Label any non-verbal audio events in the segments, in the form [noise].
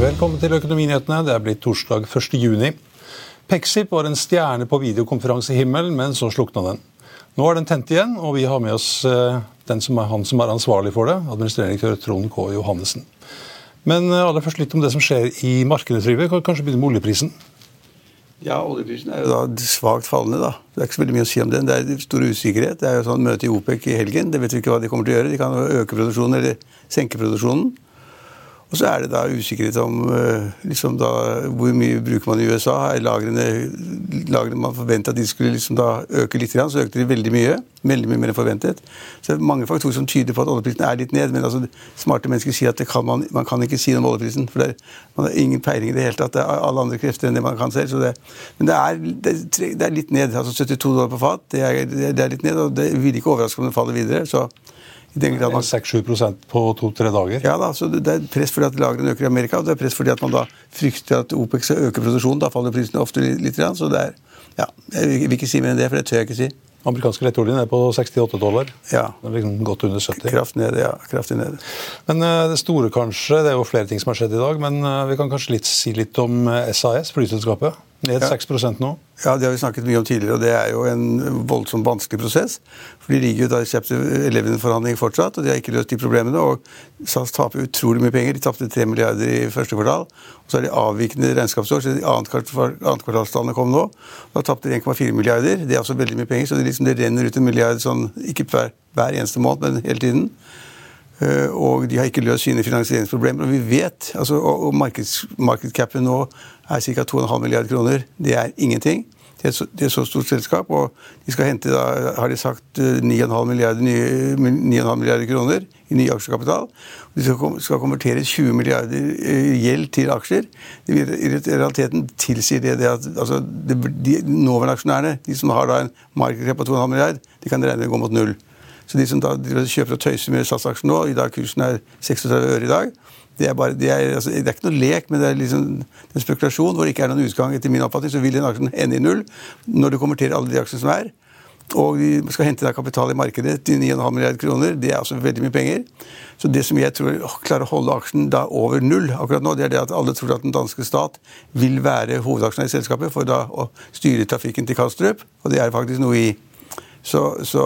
Velkommen til Økonominyhetene. Det er blitt torsdag 1. juni. Pexip var en stjerne på videokonferansehimmelen, men så slukna den. Nå er den tent igjen, og vi har med oss eh, som er, han som er ansvarlig for det, administrerende direktør Trond K. Johannessen. Men eh, aller først litt om det som skjer i markedet, Trygve. Kan Kanskje begynne med oljeprisen? Ja, oljeprisen er jo da svakt fallende. da. Det er ikke så veldig mye å si om den. Det er stor usikkerhet. Det er jo sånn møte i OPEC i helgen. Det vet vi ikke hva de kommer til å gjøre. De kan øke produksjonen eller senke produksjonen. Og så er det da usikkerhet om eh, liksom da, hvor mye bruker man i USA. Lagrene, lagrene man forventa at de skulle liksom da øke litt, så økte de veldig mye. Veldig mye mer enn forventet. Så det er mange faktorer som tyder på at oljeprisen er litt ned. Men altså, smarte mennesker sier at kan man, man, kan ikke si noe om oljeprisen. For er, man har ingen peiling i det hele tatt. Det er alle andre krefter enn det man kan selv. Det, men det er, det, er, litt ned. altså 72 dollar på fat, det er, det er litt ned. Og det vil ikke overraske om det faller videre. så i den grad man 6-7% på to-tre dager? Ja, da, så det er press fordi at lagrene øker i Amerika. og det er press fordi at man da frykter at OPEC skal øke produksjonen. Da faller prisene ofte litt. Så det er, ja, Jeg vil ikke si mer enn det, for det tør jeg ikke si. Amerikanske lettoljen er på 68 dollar. Ja. Det er liksom godt under 70. Kraft ned, ja. Kraftig ned. Men uh, det store kanskje, det er jo flere ting som har skjedd i dag, men uh, vi kan kanskje litt, si litt om SAS, flyselskapet. Ned 6% nå? Ja, det har vi snakket mye om tidligere, og det er jo en voldsomt vanskelig prosess. For de ligger jo da i chapter 11-forhandling fortsatt, og de har ikke løst de problemene. Og SAS taper utrolig mye penger. De tapte 3 milliarder i første kvartal. Og så er de avvikende regnskapsår, så de annet, kvartalstallene kom nå. Da tapte de 1,4 milliarder. Det er også veldig mye penger, så det, liksom, det renner ut en milliard sånn, ikke hver, hver eneste måned, men hele tiden. Eh, og de har ikke løst sine finansieringsproblemer. Og vi vet, altså, og markedscapen nå er ca. 2,5 milliarder kroner. Det er ingenting. Det er, så, det er så stort selskap, og de skal hente, da, har de sagt, 9,5 eh, milliarder, 9,5 milliarder kroner i ny aksjekapital. De skal, skal konvertere 20 milliarder eh, gjeld til aksjer. I realiteten tilsier det, det at altså, de nåværende aksjonærene, de som har da en markedskap på 2,5 milliarder, de kan regne med å gå mot null. Så de som da kjøper og tøyser med SAS-aksjen nå, i dag kursen er 36 øre i dag, det er, bare, det, er, altså, det er, ikke noe lek, men det er liksom en spekulasjon hvor det ikke er noen utgang. Etter min oppfatning så vil den aksjen ende i null når du konverterer alle de aksjene som er. Og de skal hente deg kapital i markedet til 9,5 milliarder kroner. Det er altså veldig mye penger. Så det som jeg tror klarer å holde aksjen da over null akkurat nå, det er det at alle tror at den danske stat vil være hovedaksjonær i selskapet for da å styre trafikken til Kastrup. Og det er faktisk noe i så, så,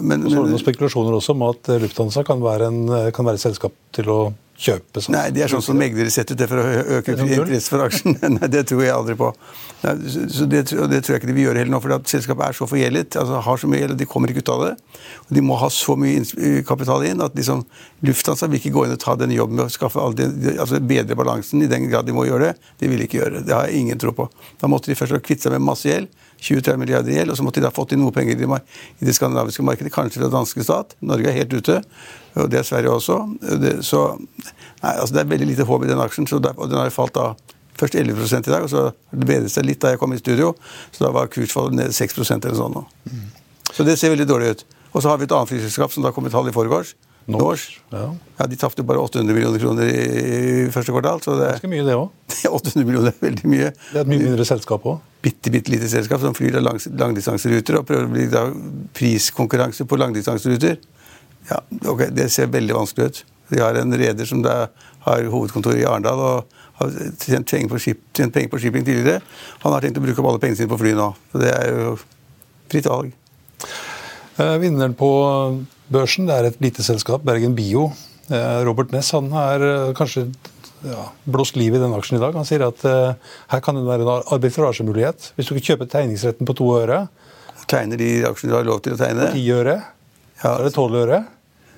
men, så er det noen spekulasjoner også om at Lufthansa kan være, en, kan være et selskap til å kjøpe sånn. Nei, det er sånn som meglere setter ut det for å øke interesse for aksjen. [laughs] Nei, det tror jeg aldri på. Nei, så det, det, tror jeg ikke de vil gjøre heller nå, for selskapet er så forgjeldet. altså har så mye gjeld, De kommer ikke ut av det. Og de må ha så mye kapital inn at liksom, Lufthansa vil ikke gå inn og ta den jobben med å skaffe alle de, altså bedre balansen i den grad de må gjøre det. De vil ikke gjøre. Det Det har jeg ingen tro på. Da måtte de først kvitte seg med masse gjeld. 20-30 milliarder gjeld, og så måtte de da fått inn noe penger i det skandinaviske markedet, kanskje fra danske stat. Norge er helt ute, og det er Sverige også. Det, så nei, altså det er veldig lite håp i den aksjen, der, og den har falt da først 11 i dag, og så det bedret seg litt da jeg kom i studio, så da var kursfallet ned 6% eller sånn nå. Mm. Så det ser veldig dårlig ut. Og så har vi et annet flyselskap som da kom i tall i forgårs. Norse. Ja. ja. De tapte bare 800 millioner kroner i første kvartal. så det er Ganske mye, det òg. 800 [laughs] millioner er veldig mye. Det er et mye mindre selskap òg? Bitte, bitte lite selskap som flyr lang, langdistanseruter og prøver å bli da, priskonkurranse på langdistanseruter. Ja, ok, Det ser veldig vanskelig ut. De har en reder som da har hovedkontor i Arendal og har tjent penger, på skip, tjent penger på shipping tidligere. Han har tenkt å bruke opp alle pengene sine på fly nå. Så det er jo fritt valg. Eh, vinneren på børsen det er et lite selskap, Bergen Bio. Eh, Robert Ness han har eh, kanskje ja, blåst liv i den aksjen i dag. Han sier at uh, her kan det være en arbitrasjemulighet. Hvis du ikke kjøper tegningsretten på to øre Tegner de aksjene du har lov til å tegne? På Ti øre? Ja. Er det tolv øre?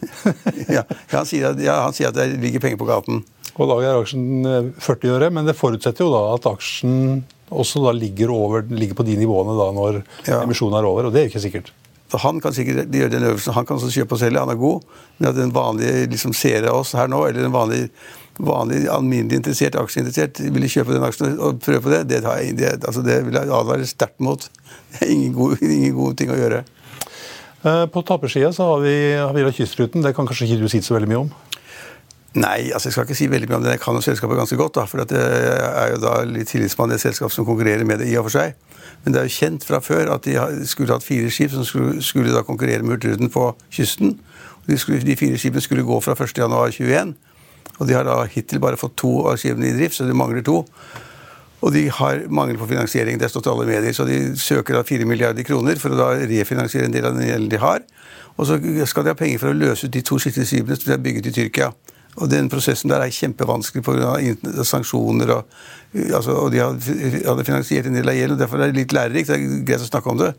[laughs] ja, han sier, at, ja, han sier, at, det ligger penger på gaten. Og da er aksjen 40 øre, men det forutsetter jo da at aksjen også da ligger, over, ligger på de nivåene da når Ja. emisjonen er over, og det er jo ikke sikkert. Han kan sikkert gjøre den øvelsen, han kan også kjøpe og selge, han er god. Men at den vanlige liksom, seere av oss her nå, eller den vanlige, vanlige alminnelig interessert, aksjeinteressert, ville kjøpe den aksjen og prøve på det, det, jeg, det, altså, det vil jeg advare sterkt mot. Det er ingen gode, ingen gode ting å gjøre. Eh, På tapersida så har vi, har vi da Kystruten. Det kan kanskje ikke du si så veldig mye om? Nei, altså jeg skal ikke si veldig mye om det. Jeg kan jo selskapet ganske godt. da, for at Jeg er jo da litt tillitsmann i et selskap som konkurrerer med det i og for seg. Men det er jo kjent fra før at de skulle hatt fire skip som skulle, skulle da konkurrere med Hurtigruten på kysten. De, skulle, de fire skipene skulle gå fra 1.1.21. Og de har da hittil bare fått to av skipene i drift, så de mangler to. Og de har mangel på finansiering. Det har stått i alle medier. Så de søker da 4 milliarder kroner for å da refinansiere en del av den gjelden de har. Og så skal de ha penger for å løse ut de to siste skipene som de har bygget i Tyrkia. Og den prosessen der er kjempevanskelig pga. sanksjoner. Og, altså, og de hadde, finansiert en del av gjelden. og Derfor er det litt lærerikt. Det er greit å snakke om det.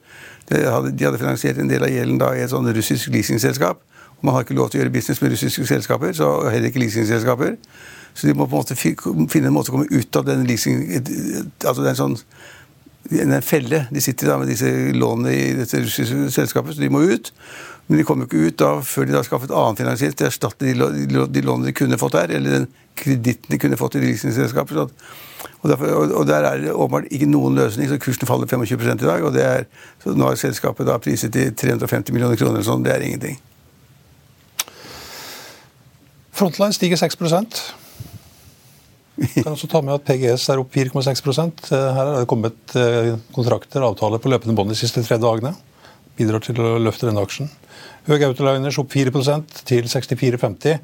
De hadde, de hadde finansiert en del av gjelden da i et sånn russisk leasingselskap. Og man har ikke lov til å gjøre business med russiske selskaper, så heller ikke leasingselskaper. Så de må på en måte finne en måte å komme ut av den leasing... Altså det er en sånn en felle. De sitter da med disse lånene i dette russiske selskapet, så de må ut. Men de kommer jo ikke ut da før de har skaffet annen finansiering til å erstatte de, lånene de kunne fått her, eller den kreditten de kunne fått i leasingselskapet. Så Og, derfor, og, og der er det åpenbart ikke noen løsning, så kursen faller 25% i dag. og det er, så Nå har selskapet da priset til 350 millioner kroner, eller sånn, det er ingenting. Frontline stiger 6 kan også ta med at PGS er opp 4,6 Eh, Her er det kommet kontrakter kontrakter avtaler på løpende bånd de siste tre dagene. Bidrar til å løfte denne aksjen. Høg Autoliners opp 4% til 64,50.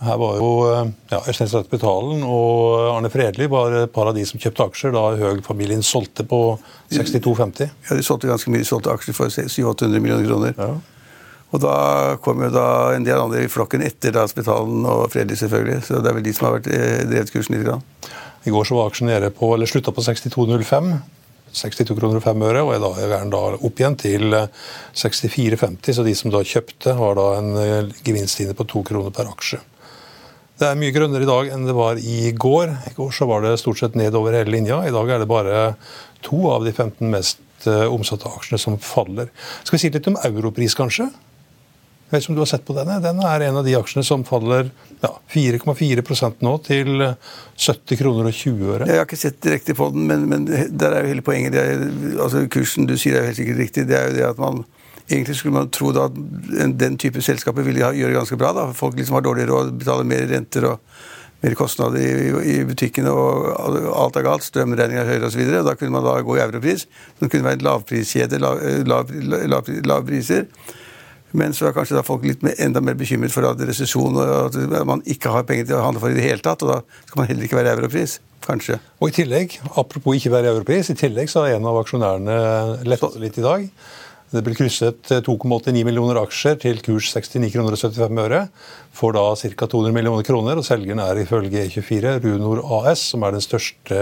Her var jo eh, ja, Øystein Betalen og Arne Fredli var et par av de som kjøpte aksjer da Høg-familien solgte på 62,50. Ja, De solgte ganske mye, de solgte aksjer for 700-800 millioner kroner. Ja. Og da kom jo da en del andre i flokken etter da Spetalen og Fredrik, selvfølgelig. Så det er vel de som har vært, eh, drevet kursen litt. Grann. I går så var aksjen nede på, eller slutta på 62,05. 62 kroner og 5 øre, og i dag er den da opp igjen til eh, 64,50. Så de som da kjøpte, har da en eh, gevinst inne på 2 kroner per aksje. Det er mye grønnere i dag enn det var i går. I går så var det stort sett ned over hele linja. I dag er det bare to av de 15 mest eh, omsatte aksjene som faller. Skal vi si litt om europris, kanskje? Jeg vet ikke om du har sett på denne. Den er en av de aksjene som faller 4,4 ja, nå til 70 kroner og 20 øre. Jeg har ikke sett direkte på den, men, men der er jo hele poenget. Er, altså Kursen du sier er jo helt sikkert riktig. Det er jo det at man Egentlig skulle man tro at den type selskaper ville gjøre ganske bra. da. Folk liksom har dårlig råd, betaler mer renter og mer kostnader i, i butikkene, og alt er galt. Strømregninger er høyere osv. Da kunne man da gå i europris. Det kunne være en lavpriskjede, lav, lav, lav, lav priser. Men så er kanskje da folk litt mer, enda mer bekymret for at resesjon og at man ikke har penger til å handle for i det hele tatt. Og da skal man heller ikke være europris. Kanskje. Og i tillegg, apropos ikke være europris, i tillegg så har en av aksjonærene letta litt i dag. Det ble krysset eh, 2,89 millioner aksjer til kurs 69 kroner og 75 øre. Får da ca. 200 millioner kroner, og selgeren er ifølge E24 Runor AS, som er den største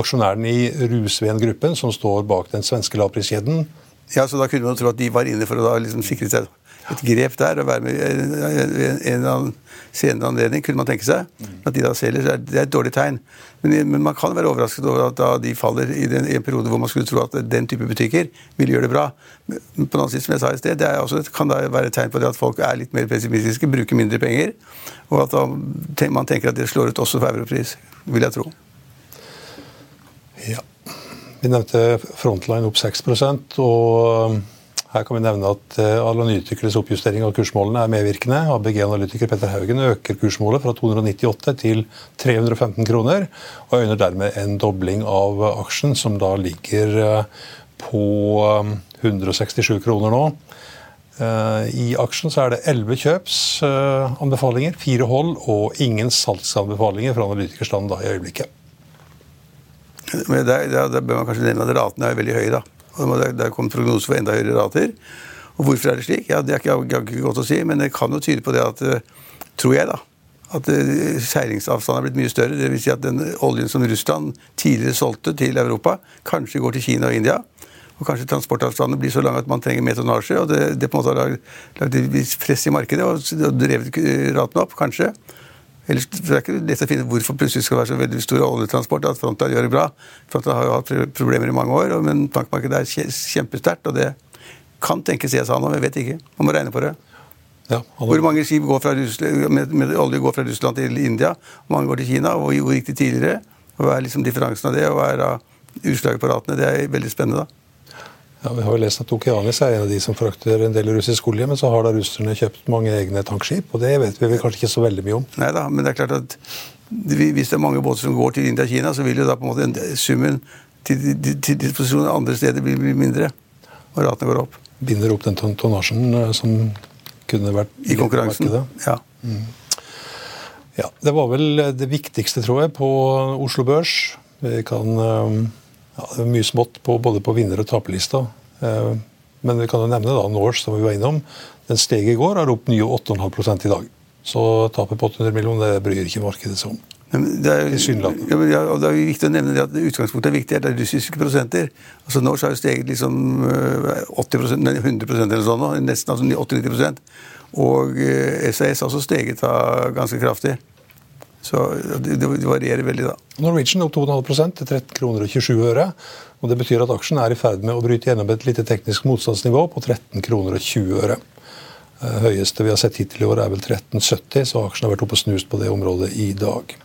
aksjonæren i Rusven-gruppen, som står bak den svenske lavpriskjeden. Ja, så da kunne man tro at de var inne for å da liksom sikre seg et grep der og være med i en, en, en eller annen senere anledning, kunne man tenke seg. At de da selger, så er det er et dårlig tegn. Men, men man kan være overrasket over at da de faller i, den, i en periode hvor man skulle tro at den type butikker vil gjøre det bra. Men på den annen side, som jeg sa i sted, det er også, kan da være et tegn på det at folk er litt mer pessimistiske, bruker mindre penger, og at da, man tenker at det slår ut også for europris, vil jeg tro. Ja. Vi nevnte Frontline opp 6 og her kan vi nevne at eh, analytikeres oppjustering av kursmålene er medvirkende. ABG-analytiker Petter Haugen øker kursmålet fra 298 til 315 kroner, og øyner dermed en dobling av aksjen, som da ligger eh, på um, 167 kroner nå. Eh, I aksjen så er det 11 kjøpsanbefalinger, fire hold og ingen salgsanbefalinger fra analytikerstanden da i øyeblikket. Det, det der bør man kanskje nevne at ratene er veldig høye. da. Og Der, kom prognoser for enda høyere rater. Og Hvorfor er det slik? Ja, Det er ikke, ikke godt å si, men det kan jo tyde på det at eh, Tror jeg, da. At eh, seilingsavstanden er blitt mye større. Vil si at den oljen som Russland tidligere solgte til Europa, kanskje går til Kina og India. Og kanskje transportavstandene blir så lange at man trenger mer tonnasje. og Det, det på en måte har lagd et visst press i markedet og, drevet ratene raten opp, kanskje. Ellers, det er ikke lett å finne hvorfor plutselig skal det være så veldig stor oljetransport. at Frontal gjør det bra. Frontal har jo hatt problemer i mange år, men tankmarkedet er kjempesterkt. og det kan tenkes jeg sa nå, men jeg vet ikke. Man må regne på det. Ja, hvor mange skip Russland, med, med, olje går fra Russland til India? Hvor mange går til Kina? Og hvor gikk de tidligere? Hva er liksom differansen av det? Og hva er da utslaget på ratene? Det er veldig spennende. da. Ja, Vi har jo lest at Okeanis er en av de som frakter en del russisk olje, men så har da russerne kjøpt mange egne tankskip, og det vet vi vel kanskje ikke så veldig mye om. Nei da, men det er klart at hvis det er mange båter som går til India og Kina, så vil jo da på en måte summen til, til, disposisjon andre steder bli, bli mindre, og ratene går opp. Binder opp den tonnasjen eh, som kunne vært I konkurransen, ja. Mm. ja. Det var vel det viktigste, tror jeg, på Oslo Børs. Vi kan eh, ja, det er mye smått på, både på vinner- og taperlista. Eh, men vi kan jo nevne da Norse, som vi var innom. Den steg i går, har opp nye 8,5 i dag. Så tapet på 800 millioner det bryr ikke markedet seg om. Det er, ja, ja, og det er viktig å nevne det at utgangspunktet er viktig. Det er russiske prosenter. Altså Norse har jo steget liksom 80 nei, 100% eller sånn nå. Nesten altså 80-90% Og SAS har også steget da ganske kraftig. Så det, det varierer veldig, da. Norwegian opp 2,5 til 13 kroner og 27 øre. og Det betyr at aksjen er i ferd med å bryte gjennom et lite teknisk motstandsnivå på 13 kroner og 20 øre. Eh, høyeste vi har sett hittil i år er vel 13,70, så aksjen har vært oppe og snust på det området i dag.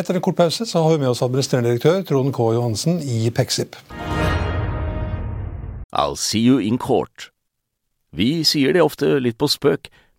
Etter en kort pause så har vi med oss administrerende direktør Trond K. Johansen i Pexip. I'll see you in court. Vi sier det ofte litt på spøk,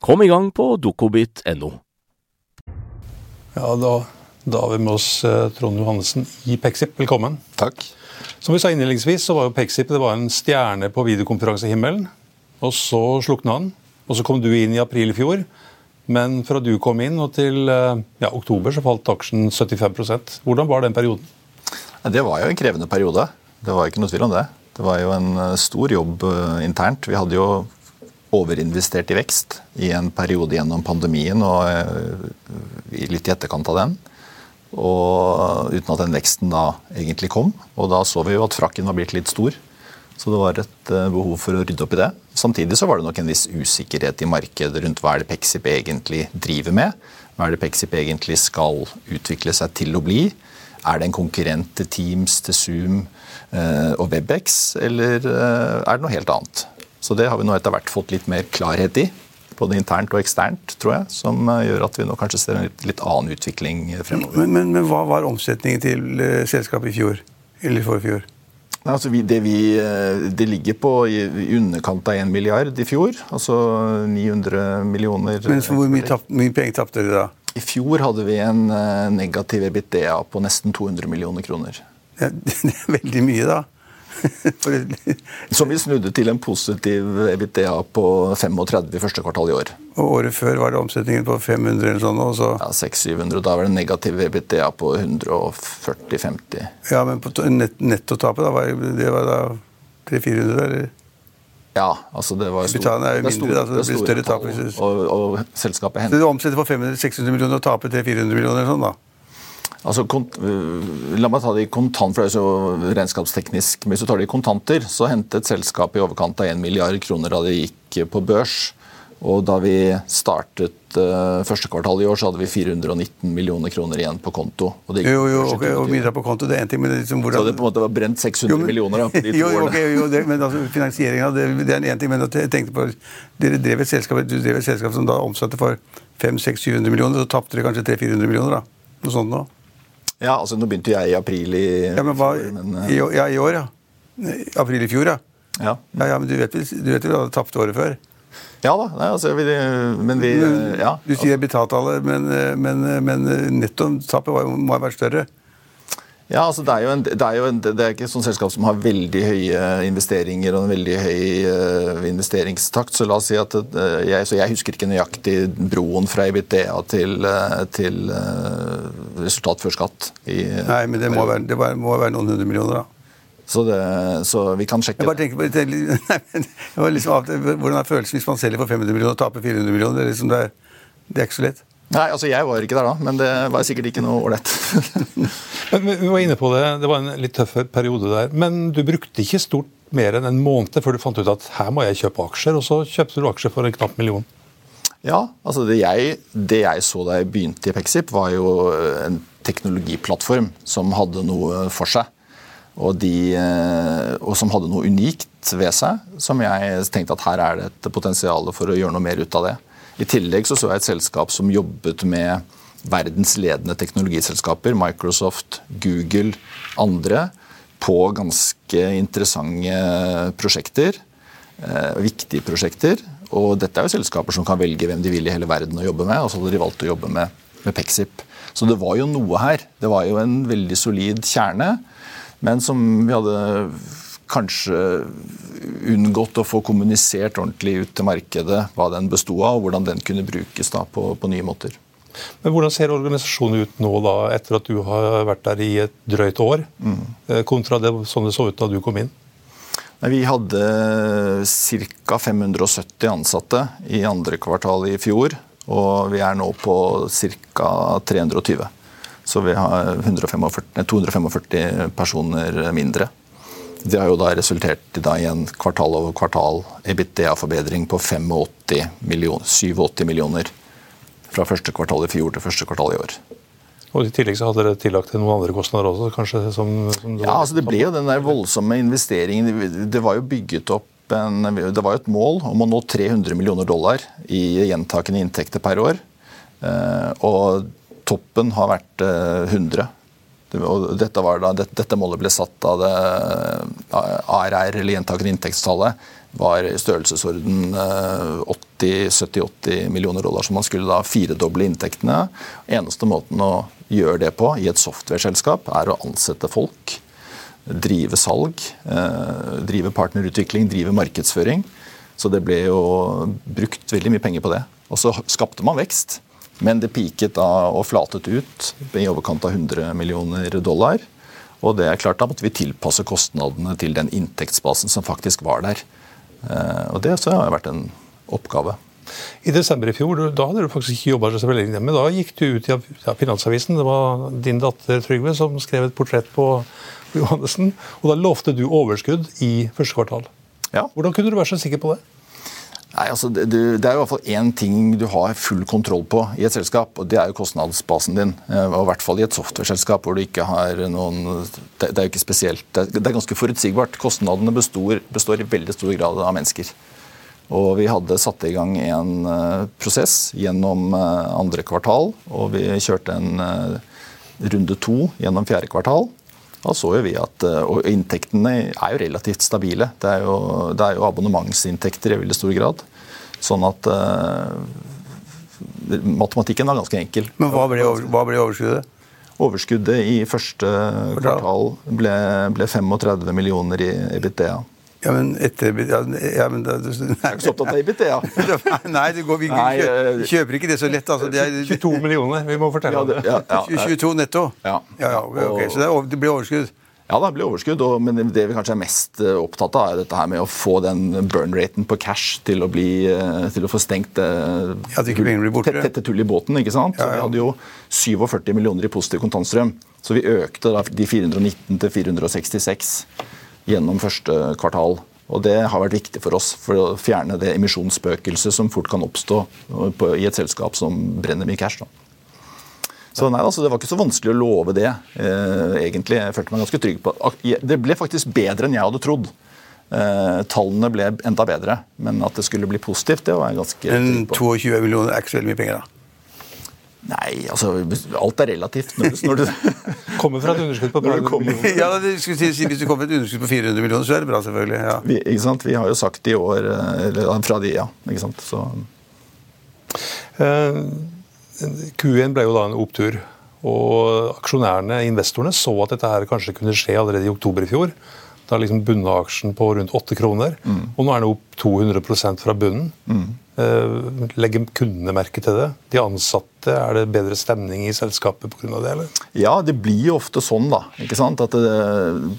Kom i gang på dokobit.no. Ja, da, da har vi med oss eh, Trond Johannessen i Pexip. Velkommen. Takk. Som vi sa innledningsvis, så var jo Pexip det var en stjerne på videokonferansehimmelen. Og så slukna han. Og så kom du inn i april i fjor. Men fra du kom inn og til eh, ja, oktober så falt aksjen 75% Hvordan var den perioden? Det var jo en krevende periode. Det var ikke noe tvil om det. Det var jo en eh, stor jobb internt. Vi hadde jo overinvestert i vekst i en periode gjennom pandemien og eh, litt i etterkant av den. Og uten at den veksten da egentlig kom. Og da så vi jo at frakken var blitt litt stor. Så det var et eh, behov for å rydde opp i det. Samtidig så var det nok en viss usikkerhet i markedet rundt hva er det Pexip egentlig driver med. Hva er det Pexip egentlig skal utvikle seg til å bli? Er det en konkurrent til Teams, til Zoom eh, og Webex, eller er det noe helt annet? Så det har vi nå etter hvert fått litt mer klarhet i. Både internt og eksternt, tror jeg. Som eh, gjør at vi nå kanskje ser en litt, litt annen utvikling fremover. Men, men, men, hva var omsetningen til uh, selskapet i fjor? Eller forfjor? Altså vi, det, vi, eh, det, ligger på i, i underkant av 1 milliard i fjor. Altså 900 millioner. Men Hvor mye, tapp, mye penger tapte dere da? I fjor hadde vi en negativ EBITDA på nesten 200 millioner kroner. Ja, [laughs] det er veldig mye, da. [laughs] Som vi snudde til en positiv EBITDA på 35 i første kvartal i år. Og Året før var det omsetningen på 500 eller sånn? Også. Ja, 600-700. Da var det negativ EBITDA på 140-50. Ja, men på nett nettotapet, da, var det var da 300-400, eller? Ja, altså det var stor, er er mindre, det, det blir større tap. Og, og, selskapet henter. Så du omsetter for 500-600 millioner og taper 300-400 millioner? sånn da? Altså, øh, la meg ta det i kontant, for det er så regnskapsteknisk. Men hvis du tar det i kontanter, så hentet selskapet i overkant av 1 milliard kroner da det gikk på børs. Og da vi startet uh, første kvartal i år, så hadde vi 419 millioner kroner igjen på konto. Og det jo, jo, ok, og midler på konto, det er én ting, men liksom hvordan... Så det på en måte var brent 600 Jo, men- millioner da, de [laughs] to jo, jo, årene. ok, jo, det, men altså, finansieringen det, det er en ting, men jeg tenkte på Dere drev et selskap, du drev et selskap som da omsatte for 500-700 millioner, så tapte dere kanskje 300-400 millioner, da? Noe sånt nå? Ja, altså Nå begynte jeg i april i Ja, men hva, men, uh... i, ja, i år, ja. April i fjor, ja. ja. Ja, ja, men du vet du vet vel at du tapte året før? ja da, nei, altså, vi, men vi ja. Du sier EBITDA-tallet, men, men, men nettotapet var jo- må ha vært større. Ja, altså det er jo, en, det er jo en, det er ikke et sånt selskap som har veldig høye investeringer og en veldig høy eh, investeringstakt. Så la oss si at eh, jeg, så jeg husker ikke nøyaktig broen fra EBITDA til, uh, til eh, resultat før skatt. I, Nei, men det må være, det må være noen hundre millioner, da. så, det, så vi kan sjekke Jeg bare tenker på [laughs] nei, var liksom, Hvordan er følelsen hvis man selger for 500 millioner og taper 400 millioner? Det er, liksom, det er, det er ikke så lett. Nei, altså Jeg var ikke der da, men det var sikkert ikke noe ålreit. [laughs] Vi var inne på det, det var en litt tøff periode der. Men du brukte ikke stort mer enn en måned før du fant ut at her må jeg kjøpe aksjer, og så kjøpte du aksjer for en knapp million. Ja, altså det jeg, det jeg så da jeg begynte i Pexip, var jo en teknologiplattform som hadde noe for seg. Og, de, eh, og som hadde noe unikt ved seg, som jeg tenkte at her er det et potensial for å gjøre noe mer ut av det. I tillegg så, så jeg et selskap som jobbet med verdens ledende teknologiselskaper, Microsoft, Google, andre, på ganske interessante prosjekter. Eh, viktige prosjekter. Og dette er jo selskaper som kan velge hvem de vil i hele verden å jobbe med. Og så hadde de valgt å jobbe med, med Pexip. Så det var jo noe her. Det var jo en veldig solid kjerne, men som vi hadde kanskje unngått å få kommunisert ordentlig ut til markedet hva den besto av, og hvordan den kunne brukes da på, på nye måter. Men hvordan ser organisasjonen ut nå, da, etter at du har vært der i et drøyt år, mm. kontra det, sånn det så ut da du kom inn? Vi hadde ca. 570 ansatte i andre kvartal i fjor. Og vi er nå på ca. 320. Så vi har 145, 245 personer mindre. Det har jo da resultert i da i en kvartal over kvartal EBITDA-forbedring på 85 millioner, 87 millioner. Fra første kvartal i fjor til første kvartal i år. Og I tillegg så hadde dere tillagt noen andre kostnader også, kanskje? Som, som Ja, altså Det ble jo den der voldsomme investeringen. Det var jo bygget opp en, det var jo et mål om å nå 300 millioner dollar i gjentakende inntekter per år. Eh, Og toppen har vært eh, 100. Og dette, da, dette, dette målet ble satt av det ARR, eller gjentakende inntektstallet, var i størrelsesorden eh, 80-70-80 millioner dollar. Så man skulle da firedoble inntektene. Eneste måten å gjøre det på i et software-selskap, er å ansette folk. Drive salg, eh, drive partnerutvikling, drive markedsføring. Så det ble jo brukt veldig mye penger på det. Og så skapte man vekst. Men det piket da og flatet ut i overkant av 100 millioner dollar. Og det er klart Da måtte vi tilpasse kostnadene til den inntektsbasen som faktisk var der. Eh, Og det så har vært en oppgave. I desember i fjor, da hadde du faktisk ikke jobba så veldig lenge, men da gikk du ut i Finansavisen. Det var din datter Trygve som skrev et portrett på Johannessen. Og da lovte du overskudd i første kvartal. Ja. Hvordan kunne du være så sikker på det? Nei, altså det, det er jo i hvert fall én ting du har full kontroll på i et selskap, og det er jo kostnadsbasen din. Eh, Og I hvert fall i et software-selskap hvor du ikke har noen Det, det er jo ikke spesielt Det er, det er ganske forutsigbart. Kostnadene består, består i veldig stor grad av mennesker. Og vi hadde satt i gang en uh, prosess gjennom uh, andre kvartal, og vi kjørte en uh, runde to gjennom fjerde kvartal. Da så jo vi at, eh, og Inntektene er jo relativt stabile. Det er jo, det er jo abonnementsinntekter i veldig stor grad. Sånn at uh, matematikken var ganske enkel. Men hva ble, over, hva ble overskuddet? Overskuddet i første kvartal ble, ble 35 millioner i EBITDA. Ja, men etter ja, ja, men da, Jeg er ikke så opptatt av EBITDA. Nei, det går, vi Nei, kjøper, eh, kjøper ikke det så lett. Altså. Det er 22 millioner, vi må fortelle Ja, om det, ja, ja, 22 netto? Ja. ja, ja ok, ok. Så det, er, det blir overskudd? Ja, det blir overskudd, og, men det vi kanskje er mest eh, opptatt av, er dette her med å få den burn-raten på cash til å, bli, eh, til å få stengt ja, det borte. tette tullet i båten. ikke sant? Ja, ja. Vi hadde jo 47 millioner i positiv kontantstrøm, så vi økte da de 419 til 466 gjennom første kvartal. Og det har vært viktig for oss for å fjerne det emisjonsspøkelset som fort kan oppstå på, i et selskap som brenner mye cash. Da. Så nei, altså, Det var ikke så vanskelig å love det, eh, egentlig. Jeg følte meg ganske trygg på Det ble faktisk bedre enn jeg hadde trodd. Eh, tallene ble enda bedre, men at det skulle bli positivt, det var jeg ganske trygg Men 22 millioner er ikke så veldig mye penger, da? Nei, altså alt er relativt. Når du, når du [laughs] kommer fra et underskudd på Når du kommer- Ja, det skulle si, Hvis du kommer fra et underskudd på 400 millioner, så er det bra, selvfølgelig. ja. vi, ikke sant? vi har jo sagt i år eh, eller fra de, ja. ikke sant? Så, Eh, Q1 ble jo da en opptur. Og aksjonærene, investorene, så at dette her kanskje kunne skje allerede i oktober i fjor. Da liksom bunna aksjen på rundt 8 kroner. Og nå er den opp 200% fra bunnen. Mm. legger kundene merke til det? De ansatte, er det bedre stemning i selskapet pga. det? eller? ja, det blir jo ofte sånn, da. ikke sant? At det,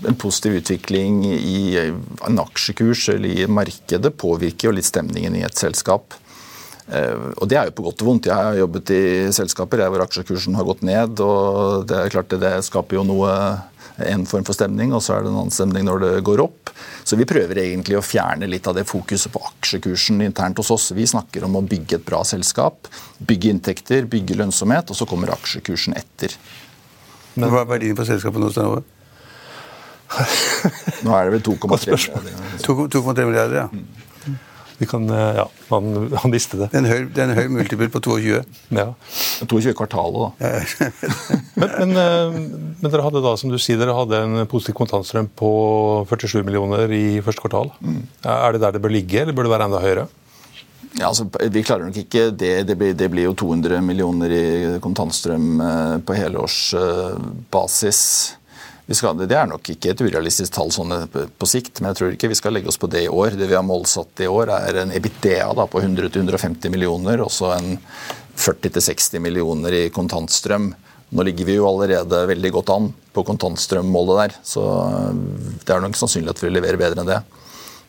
en positiv utvikling i en aksjekurs eller i markedet påvirker jo litt stemningen i et selskap. Eh, Og Det er jo på godt og vondt. Jeg har jobbet i selskaper hvor aksjekursen har gått ned. og Det er klart det, det skaper jo noe, en form for stemning, og så er det en annen stemning når det går opp. Så vi prøver egentlig å fjerne litt av det fokuset på aksjekursen internt hos oss. Vi snakker om å bygge et bra selskap, bygge inntekter, bygge lønnsomhet, og så kommer aksjekursen etter. Hva er verdien på selskapet nå? Stanova? Nå er det vel 2,3 milliarder. 2,3 milliarder, ja. Vi kan, eh, ja, han, han visste det. Det er en høy, multiple på 22. Ja. 22 kvartalet, da. [laughs] Men, men, eh, men dere hadde da, som du sier, dere hadde en positiv kontantstrøm på 47 millioner i første kvartal. Er det der det bør ligge, eller bør det være enda høyere? Ja, altså, vi klarer nok ikke det. Det blir, det blir jo 200 millioner i kontantstrøm eh, på helårsbasis. Skal, det er nok ikke et urealistisk tall sånn på sikt, men jeg tror ikke vi skal legge oss på det i år. Det vi har målsatt i år, er en EBITDA da, på 100-150 millioner, og så en 40-60 millioner i kontantstrøm. Nå ligger vi jo allerede veldig godt an på kontantstrømmålet der, så eh, det er nok sannsynlig at vi leverer bedre enn det.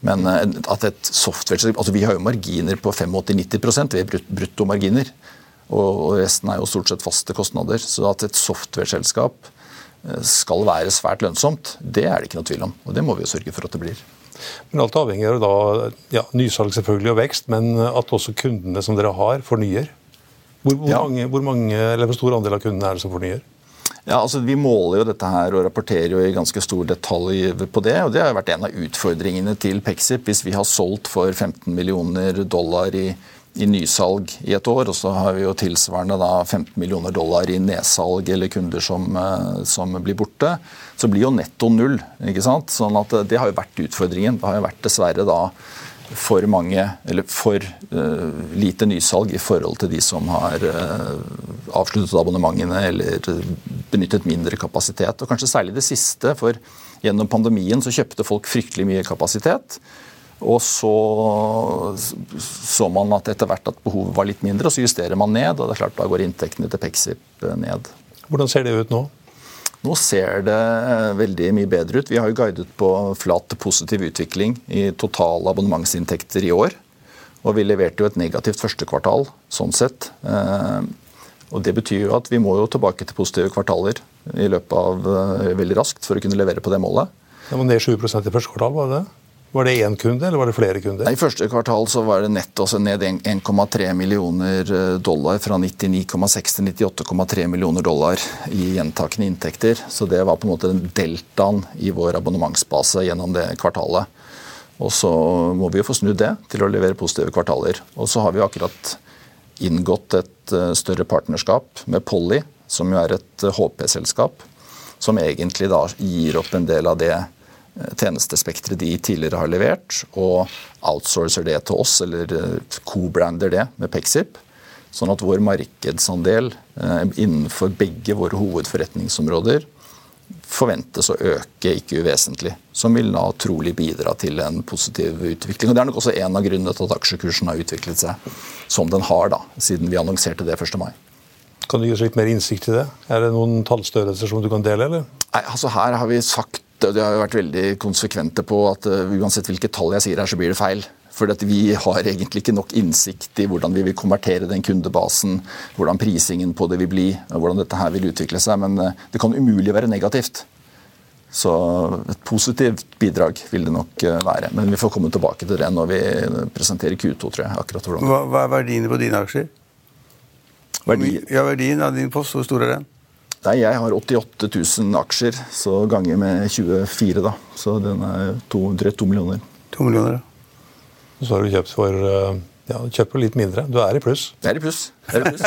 Men eh, at et software, altså Vi har jo marginer på 85-90 vi har bruttomarginer. Og resten er jo stort sett faste kostnader. Så at et software-selskap skal være svært lønnsomt, det er det ikke noe tvil om. Og det må vi jo sørge for at det blir. Men alt avhenger av da, ja, nysalg selvfølgelig og vekst, men at også kundene som dere har, fornyer. Hvor, hvor, Ja. mange, hvor, mange, eller hvor stor andel av kundene er det som fornyer? Ja, altså Vi måler jo dette her og rapporterer jo i ganske stor detalj på det. og Det har jo vært en av utfordringene til Pexip. Hvis vi har solgt for 15 millioner dollar i, i nysalg i et år, og så har vi jo tilsvarende da 15 millioner dollar i nedsalg eller kunder som, eh, som blir borte, så blir jo netto null. ikke sant? Sånn at eh, Det har jo vært utfordringen. Det har jo vært dessverre da for mange, eller for uh, lite nysalg i forhold til de som har uh, avsluttet abonnementene eller benyttet mindre kapasitet. Og kanskje særlig det siste, for gjennom pandemien så kjøpte folk fryktelig mye kapasitet. Og så så man at etter hvert at behovet var litt mindre, og så justerer man ned. Og det er klart da går inntektene til Pexip eh, ned. Hvordan ser det ut nå? Nå ser det eh, veldig mye bedre ut. Vi har jo guidet på flat positiv utvikling i totale abonnementsinntekter i år. Og vi leverte jo et negativt første kvartal, sånn sett. Eh, Og Det betyr jo at vi må jo tilbake til positive kvartaler i løpet av veldig raskt for å kunne levere på det målet. Det var ned 7% i første kvartal, var det det? Var det én kunde, eller var det flere kunder? Nei, I første kvartal så var det netto ned 1,3 millioner eh, dollar fra 99,6 til 98,3 millioner dollar i gjentakende inntekter. Så det var på en måte den deltaen i vår abonnementsbase gjennom det kvartalet. Og så må vi jo få snudd det til å levere positive kvartaler. Og så har vi jo akkurat inngått et eh, større partnerskap med Polly, som jo er et eh, HP-selskap, som egentlig da gir opp en del av det eh, tjenestespekteret de tidligere har levert, og outsourcer det til oss, eller eh, co-brander det med Pexip. Sånn at vår markedsandel eh, innenfor begge våre hovedforretningsområder forventes å øke ikke uvesentlig. Som vil da trolig bidra til en positiv utvikling. Og Det er nok også en av grunnene til at aksjekursen har utviklet seg som den har, da, siden vi annonserte det 1. mai. Kan du gi oss litt mer innsikt i det? Er det noen tallstørrelser som du kan dele, eller? Nei, altså Her har vi sagt, det har vært veldig konsekvente på, at uh, uansett hvilke tall jeg sier her, så blir det feil. For vi har egentlig ikke nok innsikt i hvordan vi vil konvertere den kundebasen, hvordan prisingen på det vil bli, og hvordan dette her vil utvikle seg. Men uh, det kan umulig være negativt. Så et positivt bidrag vil det nok eh, være. Men vi får komme tilbake til det når vi presenterer Q2, tror jeg. akkurat hvordan. Hva, hva er verdiene på dine aksjer? Verdi, Ja, Verdien av din post, hvor stor er den? Nei, jeg har 88 000 aksjer, så ganger med 24, da. Så den er to, drøyt to millioner. To millioner. ja. Så har du kjøpt for eh, ja, du kjøper litt mindre. Du er i pluss. Jeg er i pluss. Er i pluss.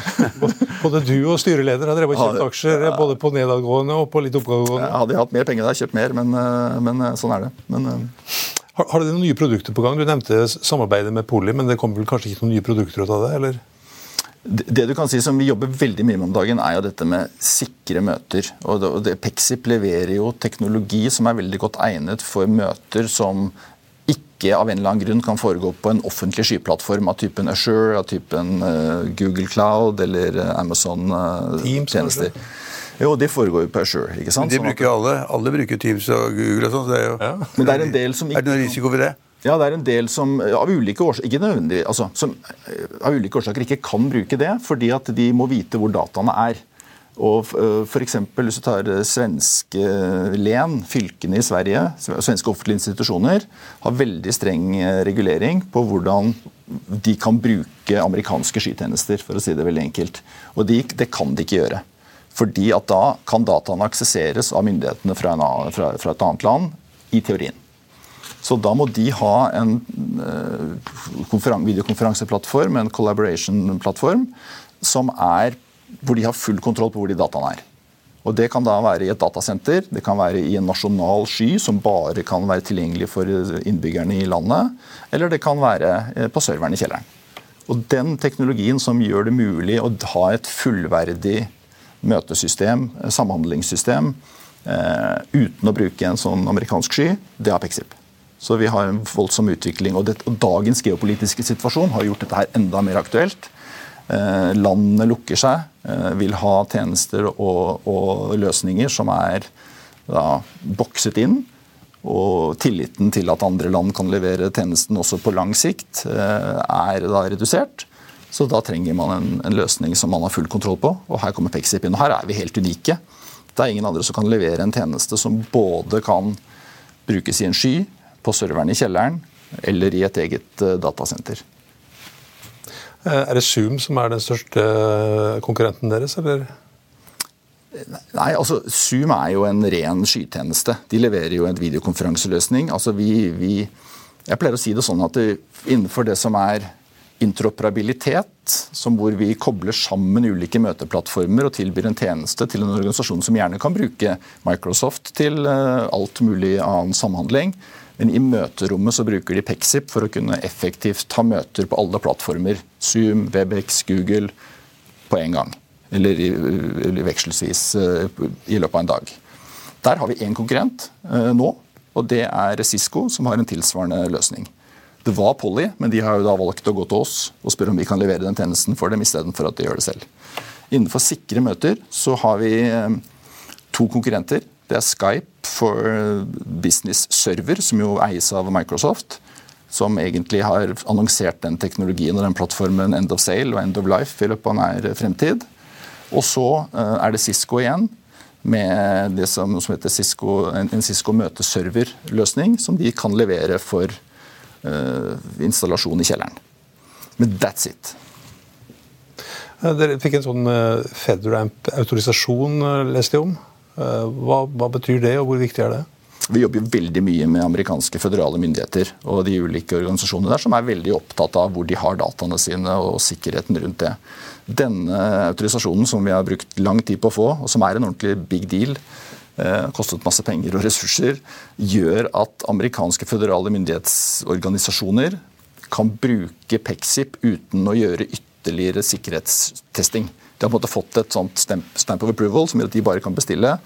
[laughs] Både du og styreleder har drevet og kjøpt aksjer ja. både på nedadgående og på litt oppgående. Hadde jeg hatt mer penger, hadde jeg kjøpt mer, men, eh, men eh, sånn er det. Men Har, har dere noen nye produkter på gang? Du nevnte samarbeidet med Poli, men det kommer vel kanskje ikke noen nye produkter ut av det? eller? Det du kan si som vi jobber veldig mye med om dagen, er jo dette med sikre møter. Og det, og det, Pexip leverer jo teknologi som er veldig godt egnet for møter som ikke av en eller annen grunn kan foregå på en offentlig skyplattform av typen Assure, av typen uh, Google Cloud eller eh, Amazon eh, Teams, tjenester. Jo, de foregår jo på Assure. ikke sant? Men De Sånn bruker jo alle. Alle bruker Teams og Google og sånn. så det er jo... Men det er en del som ikke... Er det noen risiko ved det? Ja, det er en del som eh, av ulike årsaker altså, som eh, av ulike årsaker ikke kan bruke det, fordi at de må vite hvor dataene er. Og F.eks. eksempel, Hvis du tar eh, svenske len, fylkene i Sverige, svenske offentlige institusjoner, har veldig streng eh, regulering på hvordan de kan bruke amerikanske skytjenester, for å si det veldig enkelt. Og de, det kan de ikke gjøre. Fordi at da kan dataene aksesseres av myndighetene fra, en fra, fra et annet land, i teorien. Så da må de ha en eh, videokonferanseplattform, en collaboration-plattform, som er hvor de har full kontroll på hvor de dataene er. Og Det kan da være i et datasenter, det kan være i en nasjonal sky som bare kan være tilgjengelig for innbyggerne i landet, eller det kan være eh, på serveren i kjelleren. Og Den teknologien som gjør det mulig å ha et fullverdig møtesystem, samhandlingssystem, eh, uten å bruke en sånn amerikansk sky, det har Pexip. Så vi har en voldsom utvikling. Og, det, og dagens geopolitiske situasjon har gjort dette her enda mer aktuelt. Eh, landene lukker seg, eh, vil ha tjenester og, og løsninger som er da, bokset inn. Og tilliten til at andre land kan levere tjenesten også på lang sikt, eh, er da redusert. Så da trenger man en, en løsning som man har full kontroll på. Og her kommer Pexip inn. Og her er vi helt unike. Det er ingen andre som kan levere en tjeneste som både kan brukes i en sky, på serveren i kjelleren eller i et eget eh, datasenter. Eh, Er det Zoom som er den største eh, konkurrenten deres, eller? Nei, altså Zoom er jo en ren skytjeneste. De leverer jo en videokonferanseløsning. Altså vi, vi, jeg pleier å si det sånn at det, innenfor det som er interoperabilitet, som hvor vi kobler sammen ulike møteplattformer og tilbyr en tjeneste til en organisasjon som gjerne kan bruke Microsoft til alt mulig annen samhandling. Men i møterommet så bruker de Pexip for å kunne effektivt ta møter på alle plattformer. Zoom, Webex, Google på en gang. Eller, i, vekselsvis eh, i løpet av en dag. Der har vi én konkurrent eh, nå, og det er Cisco, som har en tilsvarende løsning. Det var Polly, men de har jo da valgt å gå til oss og spørre om vi kan levere den tjenesten for dem istedenfor at de gjør det selv. Innenfor sikre møter så har vi eh, to konkurrenter. Det er Skype for Business Server, som jo eies av Microsoft. Som egentlig har annonsert den teknologien og den plattformen End of Sale og End of Life i løpet av nær fremtid. Og så eh, er det Cisco igjen, med det som, heter Cisco, en, Cisco møteserverløsning, som de kan levere for eh, installasjon i kjelleren. Men that's it. Eh, Dere fikk en sånn eh, FedRAMP-autorisasjon, eh, leste jeg om. Eh, Hva, hva betyr det, og hvor viktig er det? Vi jobber jo veldig mye med amerikanske føderale myndigheter og de ulike organisasjonene der som er veldig opptatt av hvor de har dataene sine og sikkerheten rundt det. Denne autorisasjonen som vi har brukt lang tid på å få, og som er en ordentlig big deal, eh, kostet masse penger og ressurser, gjør at amerikanske føderale myndighetsorganisasjoner kan bruke Pexip uten å gjøre ytterligere sikkerhetstesting. De har på en måte fått et sånt stamp, stamp of approval som gjør at de bare kan bestille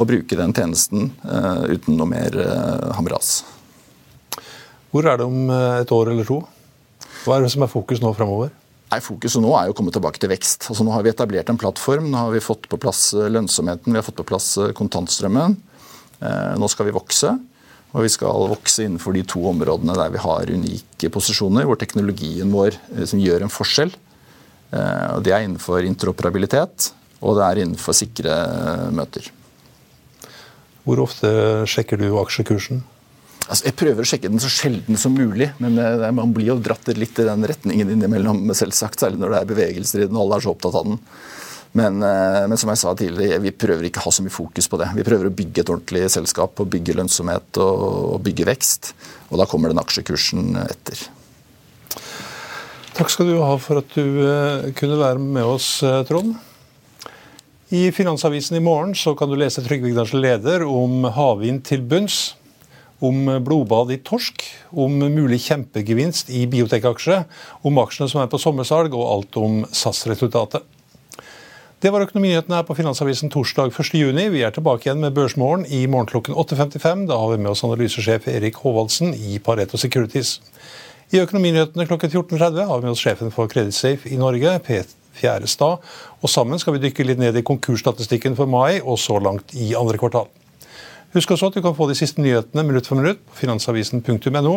og bruke den tjenesten uh, uten noe mer uh, hamras. Hvor er det om eh, et år eller to? Hva er det som er fokus nå framover? Nei, Fokuset nå er jo å komme tilbake til vekst. Altså Nå har vi etablert en plattform, nå har vi fått på plass lønnsomheten, vi har fått på plass kontantstrømmen. Eh, Nå skal vi vokse. Og vi skal vokse innenfor de to områdene der vi har unike posisjoner, hvor teknologien vår som gjør en forskjell. Eh, Og Det er innenfor interoperabilitet, og det er innenfor sikre eh, møter. Hvor ofte sjekker du aksjekursen? Altså, jeg prøver å sjekke den så sjelden som mulig, men man blir jo dratt litt i den retningen innimellom, [laughs] selvsagt, særlig når det er bevegelser i den, og alle er så opptatt av den. Men, eh, men, som jeg sa tidligere, vi prøver ikke å ha så mye fokus på det. Vi prøver å bygge et ordentlig selskap, og bygge lønnsomhet og, og bygge vekst. Og da kommer den aksjekursen etter. Takk skal du ha for at du uh, kunne være med oss, uh, Trond. I Finansavisen i morgen så kan du lese Trygve Igdals leder om havvind til bunns om blodbad i torsk, om mulig kjempegevinst i biotek-aksjer, om aksjene som er på sommersalg, og alt om SAS-resultatet. Det var økonominyhetene her på Finansavisen torsdag 1.6. Vi er tilbake igjen med Børsmorgen i morgen klokken 8.55. Da har vi med oss analysesjef Erik Håvaldsen i Pareto Securities. I Økonominyhetene klokken 14.30 har vi med oss sjefen for Creditsafe i Norge, P. Fjærestad. Og sammen skal vi dykke litt ned i konkursstatistikken for mai og så langt i andre kvartal. Husk også at du kan få de siste nyhetene minutt for minutt på finansavisen.no.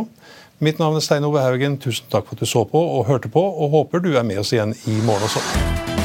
Mitt navn er Stein Ove Haugen. Tusen takk for at du så på og hørte på, og håper du er med oss igjen i morgen også.